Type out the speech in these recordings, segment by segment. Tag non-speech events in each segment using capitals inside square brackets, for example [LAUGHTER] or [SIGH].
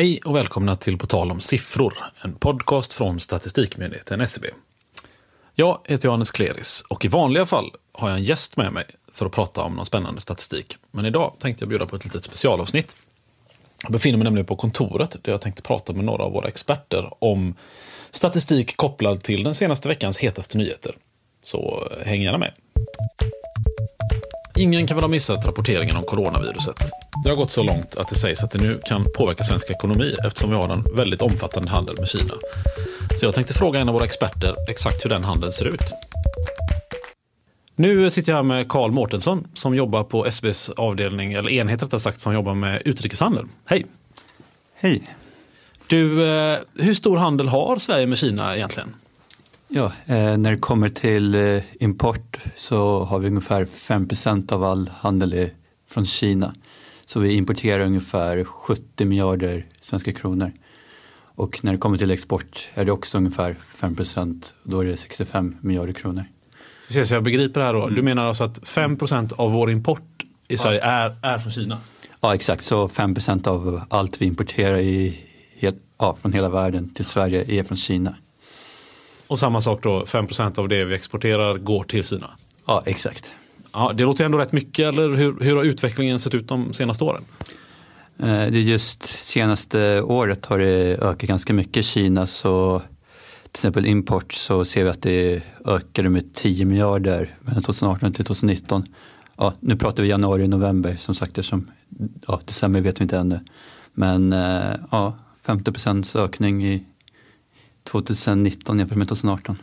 Hej och välkomna till På tal om siffror, en podcast från Statistikmyndigheten SCB. Jag heter Johannes Kleris och i vanliga fall har jag en gäst med mig för att prata om någon spännande statistik. Men idag tänkte jag bjuda på ett litet specialavsnitt. Jag befinner mig nämligen på kontoret där jag tänkte prata med några av våra experter om statistik kopplad till den senaste veckans hetaste nyheter. Så eh, häng gärna med. Ingen kan väl ha missat rapporteringen om coronaviruset. Det har gått så långt att det sägs att det nu kan påverka svensk ekonomi eftersom vi har en väldigt omfattande handel med Kina. Så jag tänkte fråga en av våra experter exakt hur den handeln ser ut. Nu sitter jag här med Karl Mårtensson som jobbar på SBs avdelning, eller enhet rättare sagt, som jobbar med utrikeshandel. Hej! Hej! Du, eh, hur stor handel har Sverige med Kina egentligen? Ja, eh, när det kommer till eh, import så har vi ungefär 5% av all handel från Kina. Så vi importerar ungefär 70 miljarder svenska kronor. Och när det kommer till export är det också ungefär 5% då är det 65 miljarder kronor. Precis, så jag begriper det här då. Du menar alltså att 5% av vår import i Sverige är, är från Kina? Ja, exakt. Så 5% av allt vi importerar i, ja, från hela världen till Sverige är från Kina. Och samma sak då, 5% av det vi exporterar går till Kina? Ja, exakt. Ja, det låter ändå rätt mycket, eller hur, hur har utvecklingen sett ut de senaste åren? Eh, det just senaste året har det ökat ganska mycket i Kina så till exempel import så ser vi att det ökade med 10 miljarder mellan 2018 till 2019. Ja, nu pratar vi januari och november som sagt eftersom ja, december vet vi inte ännu. Men eh, ja, 50 procents ökning i 2019 jämfört med 2018.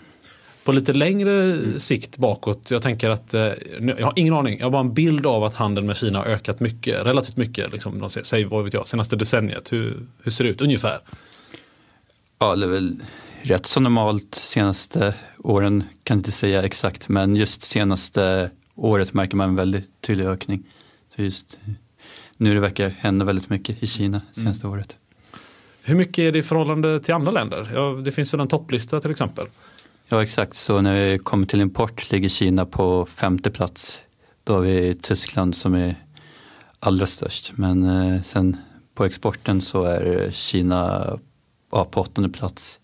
På lite längre sikt bakåt, jag tänker att, eh, jag har ingen aning, jag har bara en bild av att handeln med Kina har ökat mycket, relativt mycket, liksom, säg vad vet jag, senaste decenniet. Hur, hur ser det ut ungefär? Ja, det är väl rätt så normalt senaste åren, kan inte säga exakt, men just senaste året märker man en väldigt tydlig ökning. Så just nu det verkar hända väldigt mycket i Kina senaste mm. året. Hur mycket är det i förhållande till andra länder? Ja, det finns väl en topplista till exempel? Ja exakt, så när vi kommer till import ligger Kina på femte plats. Då har vi Tyskland som är allra störst. Men eh, sen på exporten så är Kina ja, på åttonde plats.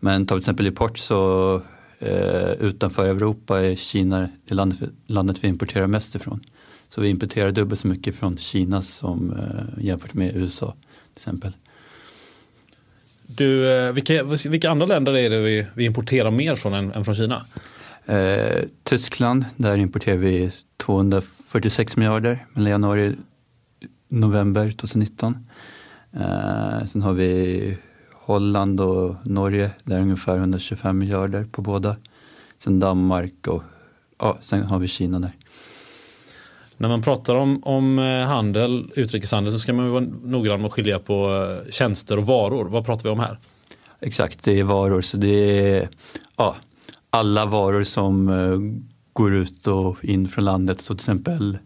Men tar vi till exempel import så eh, utanför Europa är Kina det landet, landet vi importerar mest ifrån. Så vi importerar dubbelt så mycket från Kina som eh, jämfört med USA till exempel. Du, eh, vilka, vilka andra länder är det vi, vi importerar mer från än, än från Kina? Eh, Tyskland, där importerar vi 246 miljarder mellan januari och november 2019. Eh, sen har vi Holland och Norge, där är ungefär 125 miljarder på båda. Sen Danmark och ja, sen har vi Kina där. När man pratar om, om eh, handel, utrikeshandel, så ska man vara noggrann med att skilja på eh, tjänster och varor. Vad pratar vi om här? Exakt, det är varor. Så det är ja, alla varor som eh, går ut och in från landet. Så till exempel,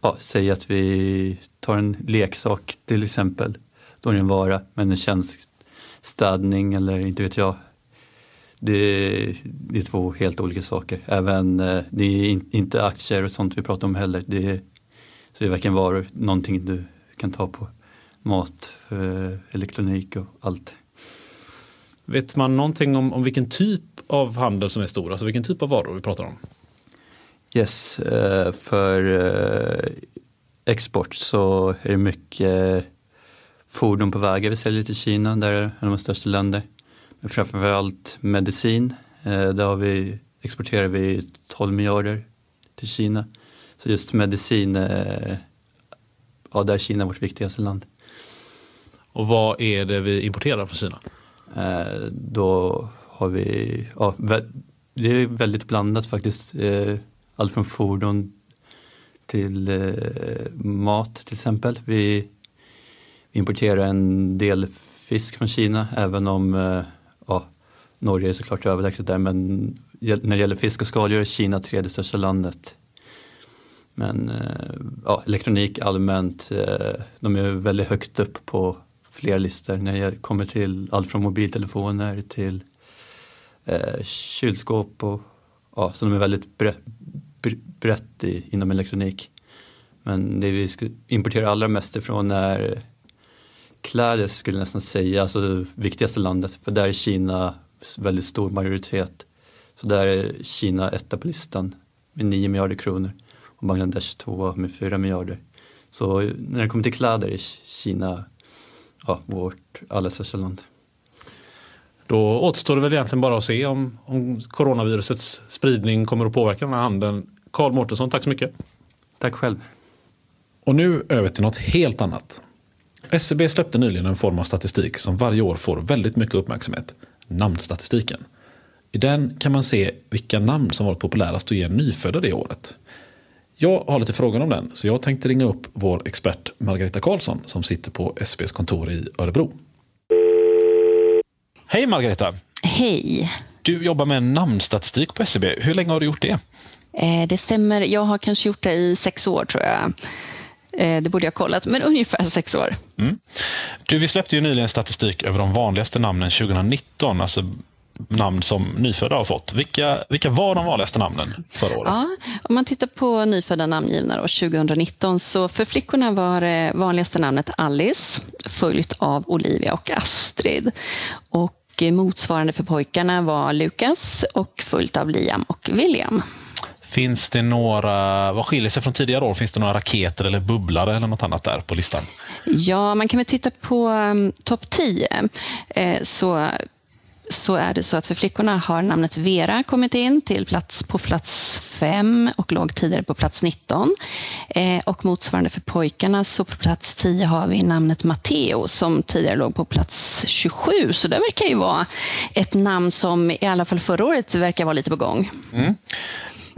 ja, säg att vi tar en leksak till exempel. Då är det en vara, men en tjänst, städning eller inte vet jag, det, det, är två helt olika saker. Även, eh, det är in, inte aktier och sånt vi pratar om heller. Det är, så det är verkligen varor, någonting du kan ta på. Mat, elektronik och allt. Vet man någonting om, om vilken typ av handel som är stor? Alltså vilken typ av varor vi pratar om? Yes, eh, för eh, export så är det mycket fordon på vägar vi säljer till Kina. Där är de största länderna framförallt medicin. Eh, där har vi, exporterar vi 12 miljarder till Kina. Så just medicin, eh, ja där är Kina vårt viktigaste land. Och vad är det vi importerar från Kina? Eh, då har vi, ja, det är väldigt blandat faktiskt. Allt från fordon till mat till exempel. Vi importerar en del fisk från Kina även om ja, Norge är såklart överlägset där men när det gäller fisk och skaldjur är Kina tredje största landet. Men eh, ja, elektronik allmänt, eh, de är väldigt högt upp på flera listor när det kommer till allt från mobiltelefoner till eh, kylskåp och ja, så de är väldigt brett, brett i, inom elektronik. Men det vi importerar allra mest ifrån är kläder skulle jag nästan säga, alltså det viktigaste landet, för där är Kina väldigt stor majoritet. Så där är Kina etta på listan med 9 miljarder kronor och Bangladesh tvåa med 4 miljarder. Så när det kommer till kläder är Kina ja, vårt allra största land. Då återstår det väl egentligen bara att se om, om coronavirusets spridning kommer att påverka den här handeln. Karl Mårtensson, tack så mycket. Tack själv. Och nu över till något helt annat. SCB släppte nyligen en form av statistik som varje år får väldigt mycket uppmärksamhet. Namnstatistiken. I den kan man se vilka namn som varit populärast att ge nyfödda det året. Jag har lite frågor om den, så jag tänkte ringa upp vår expert Margareta Karlsson som sitter på SCBs kontor i Örebro. Hej Margareta! Hej! Du jobbar med namnstatistik på SCB. Hur länge har du gjort det? Eh, det stämmer. Jag har kanske gjort det i sex år tror jag. Eh, det borde jag ha kollat, men [LAUGHS] ungefär sex år. Mm. Du, vi släppte ju nyligen statistik över de vanligaste namnen 2019, alltså namn som nyfödda har fått. Vilka, vilka var de vanligaste namnen förra året? Ja, om man tittar på nyfödda namngivna då, 2019 så för flickorna var det vanligaste namnet Alice följt av Olivia och Astrid. Och eh, motsvarande för pojkarna var Lukas och följt av Liam och William. Finns det några, vad skiljer sig från tidigare år? Finns det några raketer eller bubblare eller något annat där på listan? Ja, man kan väl titta på um, topp 10. Eh, så så är det så att för flickorna har namnet Vera kommit in till plats på plats 5 och låg tidigare på plats 19. Eh, och motsvarande för pojkarna så på plats 10 har vi namnet Matteo som tidigare låg på plats 27. Så det verkar ju vara ett namn som i alla fall förra året verkar vara lite på gång. Mm.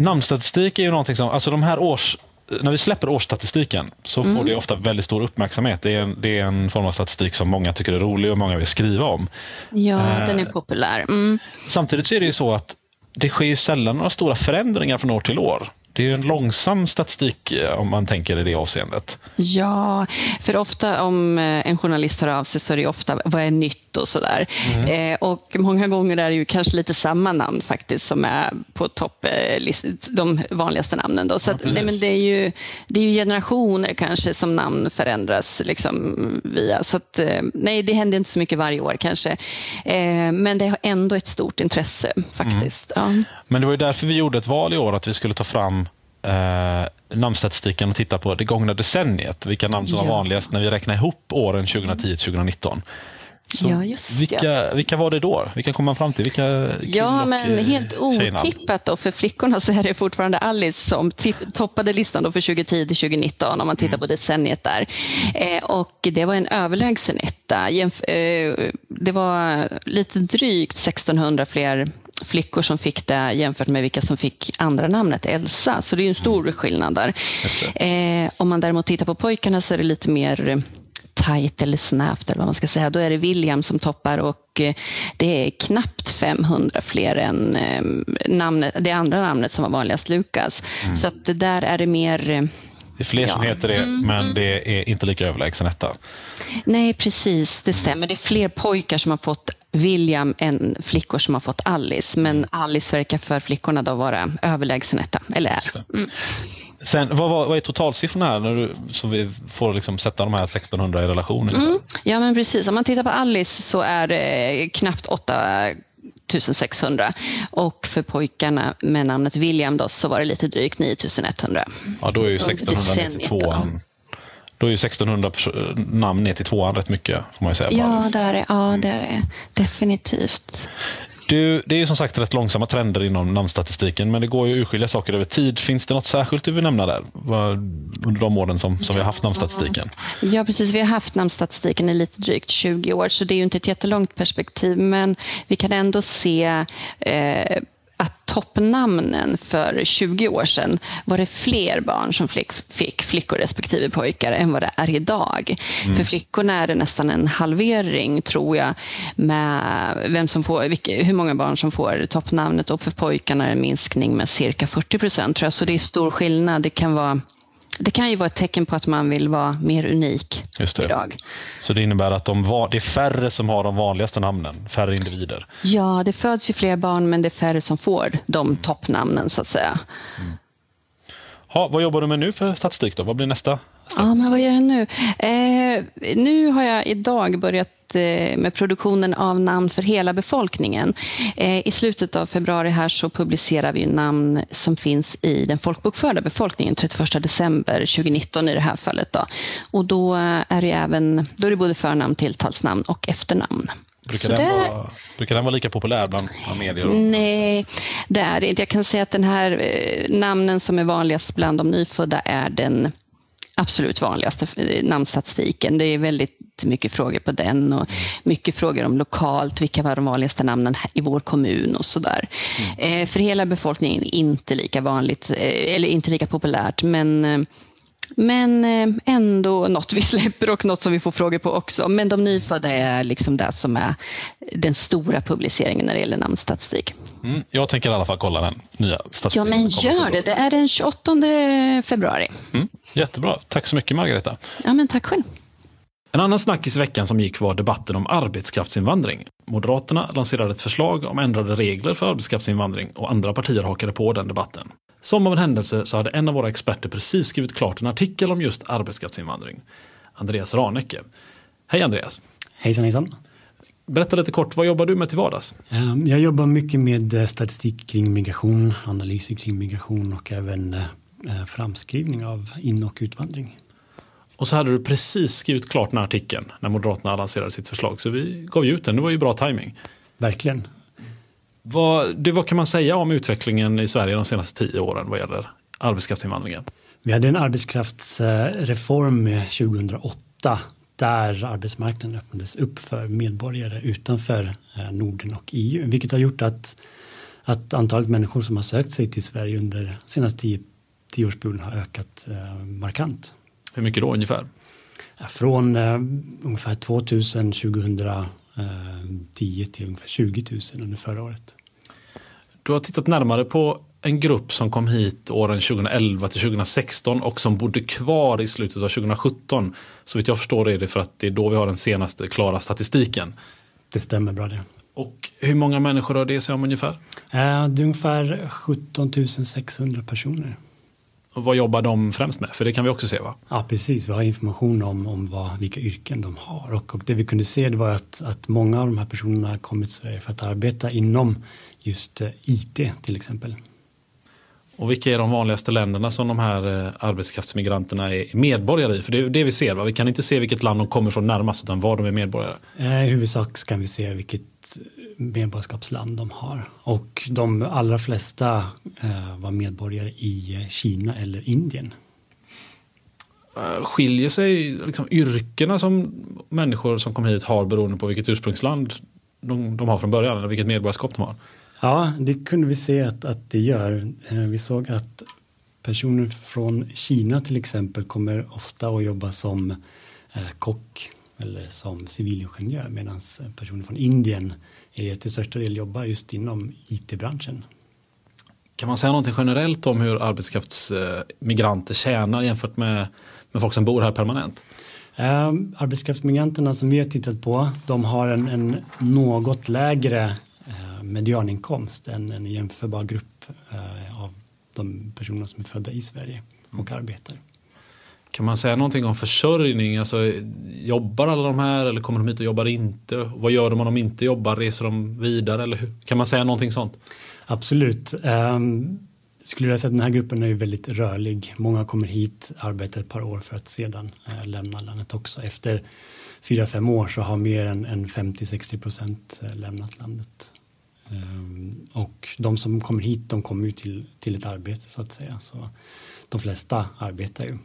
Namnstatistik är ju någonting som, alltså de här års när vi släpper årsstatistiken så får mm. det ofta väldigt stor uppmärksamhet. Det är, en, det är en form av statistik som många tycker är rolig och många vill skriva om. Ja, eh, den är populär. Mm. Samtidigt så är det ju så att det sker ju sällan några stora förändringar från år till år. Det är en långsam statistik eh, om man tänker i det avseendet. Ja, för ofta om eh, en journalist hör av sig så är det ofta vad är nytt och sådär. Mm. Eh, och många gånger är det ju kanske lite samma namn faktiskt som är på topp, de vanligaste namnen. Då. Så ja, att, nej, men det, är ju, det är ju generationer kanske som namn förändras liksom via. Så att, nej, det händer inte så mycket varje år kanske. Eh, men det har ändå ett stort intresse faktiskt. Mm. Ja. Men det var ju därför vi gjorde ett val i år, att vi skulle ta fram eh, namnstatistiken och titta på det gångna decenniet. Vilka namn som ja. var vanligast när vi räknar ihop åren 2010-2019. Så ja, just vilka, ja. vilka var det då? Vilka kom man fram till? Vilka ja, men eh, helt otippat då för flickorna så är det fortfarande Alice som toppade listan då för 2010 till 2019 om man tittar mm. på decenniet där. Eh, och det var en överlägsen etta. Eh, det var lite drygt 1600 fler flickor som fick det jämfört med vilka som fick andra namnet Elsa. Så det är en stor mm. skillnad där. Eh, om man däremot tittar på pojkarna så är det lite mer tight eller snävt eller vad man ska säga. Då är det William som toppar och eh, det är knappt 500 fler än eh, namnet, det andra namnet som var vanligast, Lukas. Mm. Så att det där är det mer eh, det är fler ja. som heter det, mm. men mm. det är inte lika överlägsen etta. Nej, precis. Det stämmer. Det är fler pojkar som har fått William än flickor som har fått Alice. Men Alice verkar för flickorna då vara överlägsen etta, eller är. Mm. Sen, vad, vad, vad, är totalsiffrorna här när du, så vi får liksom sätta de här 1600 i relation? Mm. Ja men precis, om man tittar på Alice så är det knappt 8600 och för pojkarna med namnet William då, så var det lite drygt 9100. Ja, då är ju 1692 då är ju 1600 namn ner till tvåan rätt mycket. Får man ju säga, ja, det är det. Ja, det är det. Definitivt. Du, det är ju som sagt rätt långsamma trender inom namnstatistiken men det går ju att urskilja saker över tid. Finns det något särskilt du vill nämna där under de åren som, som vi har haft namnstatistiken? Ja precis, vi har haft namnstatistiken i lite drygt 20 år så det är ju inte ett jättelångt perspektiv men vi kan ändå se eh, att toppnamnen för 20 år sedan var det fler barn som fick, fick flickor respektive pojkar än vad det är idag. Mm. För flickorna är det nästan en halvering tror jag med vem som får, vilka, hur många barn som får toppnamnet och för pojkarna är det en minskning med cirka 40 procent tror jag. Så det är stor skillnad. Det kan vara det kan ju vara ett tecken på att man vill vara mer unik idag. Så det innebär att de, det är färre som har de vanligaste namnen, färre individer? Ja, det föds ju fler barn men det är färre som får de toppnamnen så att säga. Mm. Ha, vad jobbar du med nu för statistik då? Vad blir nästa Ja, men vad gör jag nu? Eh, nu har jag idag börjat eh, med produktionen av namn för hela befolkningen. Eh, I slutet av februari här så publicerar vi namn som finns i den folkbokförda befolkningen 31 december 2019 i det här fallet. Då. Och då eh, är det även då är det både förnamn, tilltalsnamn och efternamn. Brukar, den, det... vara, brukar den vara lika populär bland medier? Nej, det är det inte. Jag kan säga att den här namnen som är vanligast bland de nyfödda är den absolut vanligaste namnstatistiken. Det är väldigt mycket frågor på den och mycket frågor om lokalt, vilka var de vanligaste namnen i vår kommun och sådär. Mm. Eh, för hela befolkningen inte lika vanligt, eh, eller inte lika populärt, men eh, men ändå något vi [LAUGHS] släpper och något som vi får frågor på också. Men de nyfödda är liksom det som är den stora publiceringen när det gäller namnstatistik. Mm, jag tänker i alla fall kolla den nya statistiken. Ja, men gör det. Det är den 28 februari. Mm. Jättebra. Tack så mycket Margareta. Ja, men tack själv. En annan snackis i veckan som gick var debatten om arbetskraftsinvandring. Moderaterna lanserade ett förslag om ändrade regler för arbetskraftsinvandring och andra partier hakade på den debatten. Som av en händelse så hade en av våra experter precis skrivit klart en artikel om just arbetskraftsinvandring. Andreas Ranecke. Hej Andreas! Hejsan hejsan! Berätta lite kort, vad jobbar du med till vardags? Ehm, jag jobbar mycket med eh, statistik kring migration, analyser kring migration och även eh, Eh, framskrivning av in och utvandring. Och så hade du precis skrivit klart den här artikeln när Moderaterna lanserade sitt förslag. Så vi gav ju ut den, det var ju bra timing. Verkligen. Vad, det, vad kan man säga om utvecklingen i Sverige de senaste tio åren vad gäller arbetskraftsinvandringen? Vi hade en arbetskraftsreform 2008 där arbetsmarknaden öppnades upp för medborgare utanför eh, Norden och EU, vilket har gjort att, att antalet människor som har sökt sig till Sverige under de senaste tio tioårsperioden har ökat eh, markant. Hur mycket då ungefär? Från eh, ungefär 2000 2010 till ungefär 20 000 under förra året. Du har tittat närmare på en grupp som kom hit åren 2011 till 2016 och som bodde kvar i slutet av 2017. Så vitt jag förstår är det för att det är då vi har den senaste klara statistiken. Det stämmer bra det. Och hur många människor har det sig om ungefär? Eh, det är ungefär 17 600 personer. Och vad jobbar de främst med? För det kan vi också se va? Ja precis, vi har information om, om vad, vilka yrken de har. Och, och det vi kunde se det var att, att många av de här personerna kommit till Sverige för att arbeta inom just eh, IT till exempel. Och vilka är de vanligaste länderna som de här eh, arbetskraftsmigranterna är medborgare i? För det är det vi ser, va? vi kan inte se vilket land de kommer från närmast utan var de är medborgare. Eh, I huvudsak kan vi se vilket medborgarskapsland de har. Och de allra flesta eh, var medborgare i Kina eller Indien. Eh, skiljer sig liksom yrkena som människor som kommer hit har beroende på vilket ursprungsland de, de har från början eller vilket medborgarskap de har? Ja, det kunde vi se att, att det gör. Eh, vi såg att personer från Kina till exempel kommer ofta att jobba som kock eller som civilingenjör medan personer från Indien till största del jobbar just inom IT-branschen. Kan man säga någonting generellt om hur arbetskraftsmigranter tjänar jämfört med, med folk som bor här permanent? Eh, arbetskraftsmigranterna som vi har tittat på, de har en, en något lägre eh, medianinkomst än en jämförbar grupp eh, av de personer som är födda i Sverige och mm. arbetar. Kan man säga någonting om försörjning? Alltså, jobbar alla de här eller kommer de hit och jobbar inte? Vad gör de om de inte jobbar? Reser de vidare? Eller hur? Kan man säga någonting sånt? Absolut. Um, skulle jag säga att den här gruppen är väldigt rörlig. Många kommer hit, arbetar ett par år för att sedan uh, lämna landet också. Efter fyra, fem år så har mer än, än 50-60 procent uh, lämnat landet. Um, och de som kommer hit, de kommer ju till, till ett arbete så att säga. Så de flesta arbetar ju.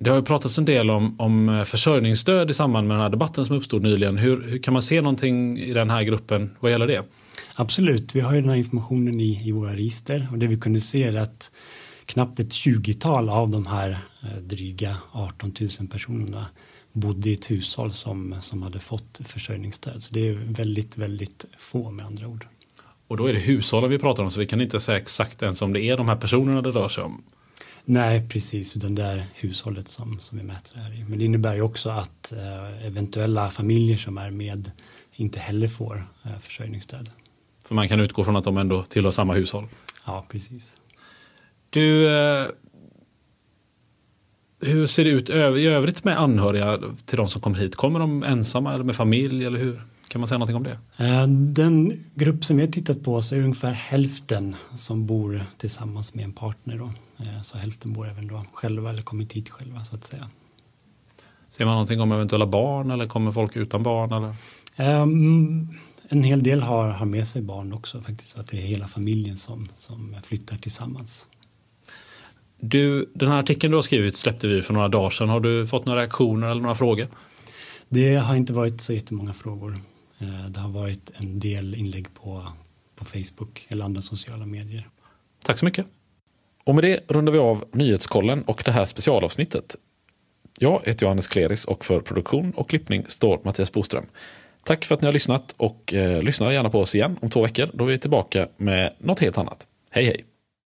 Det har ju pratats en del om, om eh, försörjningsstöd i samband med den här debatten som uppstod nyligen. Hur, hur kan man se någonting i den här gruppen vad gäller det? Absolut, vi har ju den här informationen i, i våra register och det vi kunde se är att knappt ett tjugotal av de här eh, dryga 18 000 personerna bodde i ett hushåll som, som hade fått försörjningsstöd. Så det är väldigt, väldigt få med andra ord. Och då är det hushållen vi pratar om så vi kan inte säga exakt ens om det är de här personerna det rör sig om. Nej, precis, utan det är hushållet som, som vi mäter det här i. Men det innebär ju också att eh, eventuella familjer som är med inte heller får eh, försörjningsstöd. För man kan utgå från att de ändå tillhör samma hushåll? Ja, precis. Du, eh, Hur ser det ut i övrigt med anhöriga till de som kommer hit? Kommer de ensamma eller med familj eller hur? Kan man säga någonting om det? Eh, den grupp som vi har tittat på så är det ungefär hälften som bor tillsammans med en partner. Då. Eh, så hälften bor även då själva eller kommit hit själva så att säga. Ser man någonting om eventuella barn eller kommer folk utan barn? Eller? Um, en hel del har, har med sig barn också faktiskt, så att det är hela familjen som, som flyttar tillsammans. Du, den här artikeln du har skrivit släppte vi för några dagar sedan. Har du fått några reaktioner eller några frågor? Det har inte varit så jättemånga frågor. Eh, det har varit en del inlägg på, på Facebook eller andra sociala medier. Tack så mycket. Och med det rundar vi av nyhetskollen och det här specialavsnittet. Jag heter Johannes Kleris och för produktion och klippning står Mattias Boström. Tack för att ni har lyssnat och eh, lyssna gärna på oss igen om två veckor då vi är tillbaka med något helt annat. Hej hej!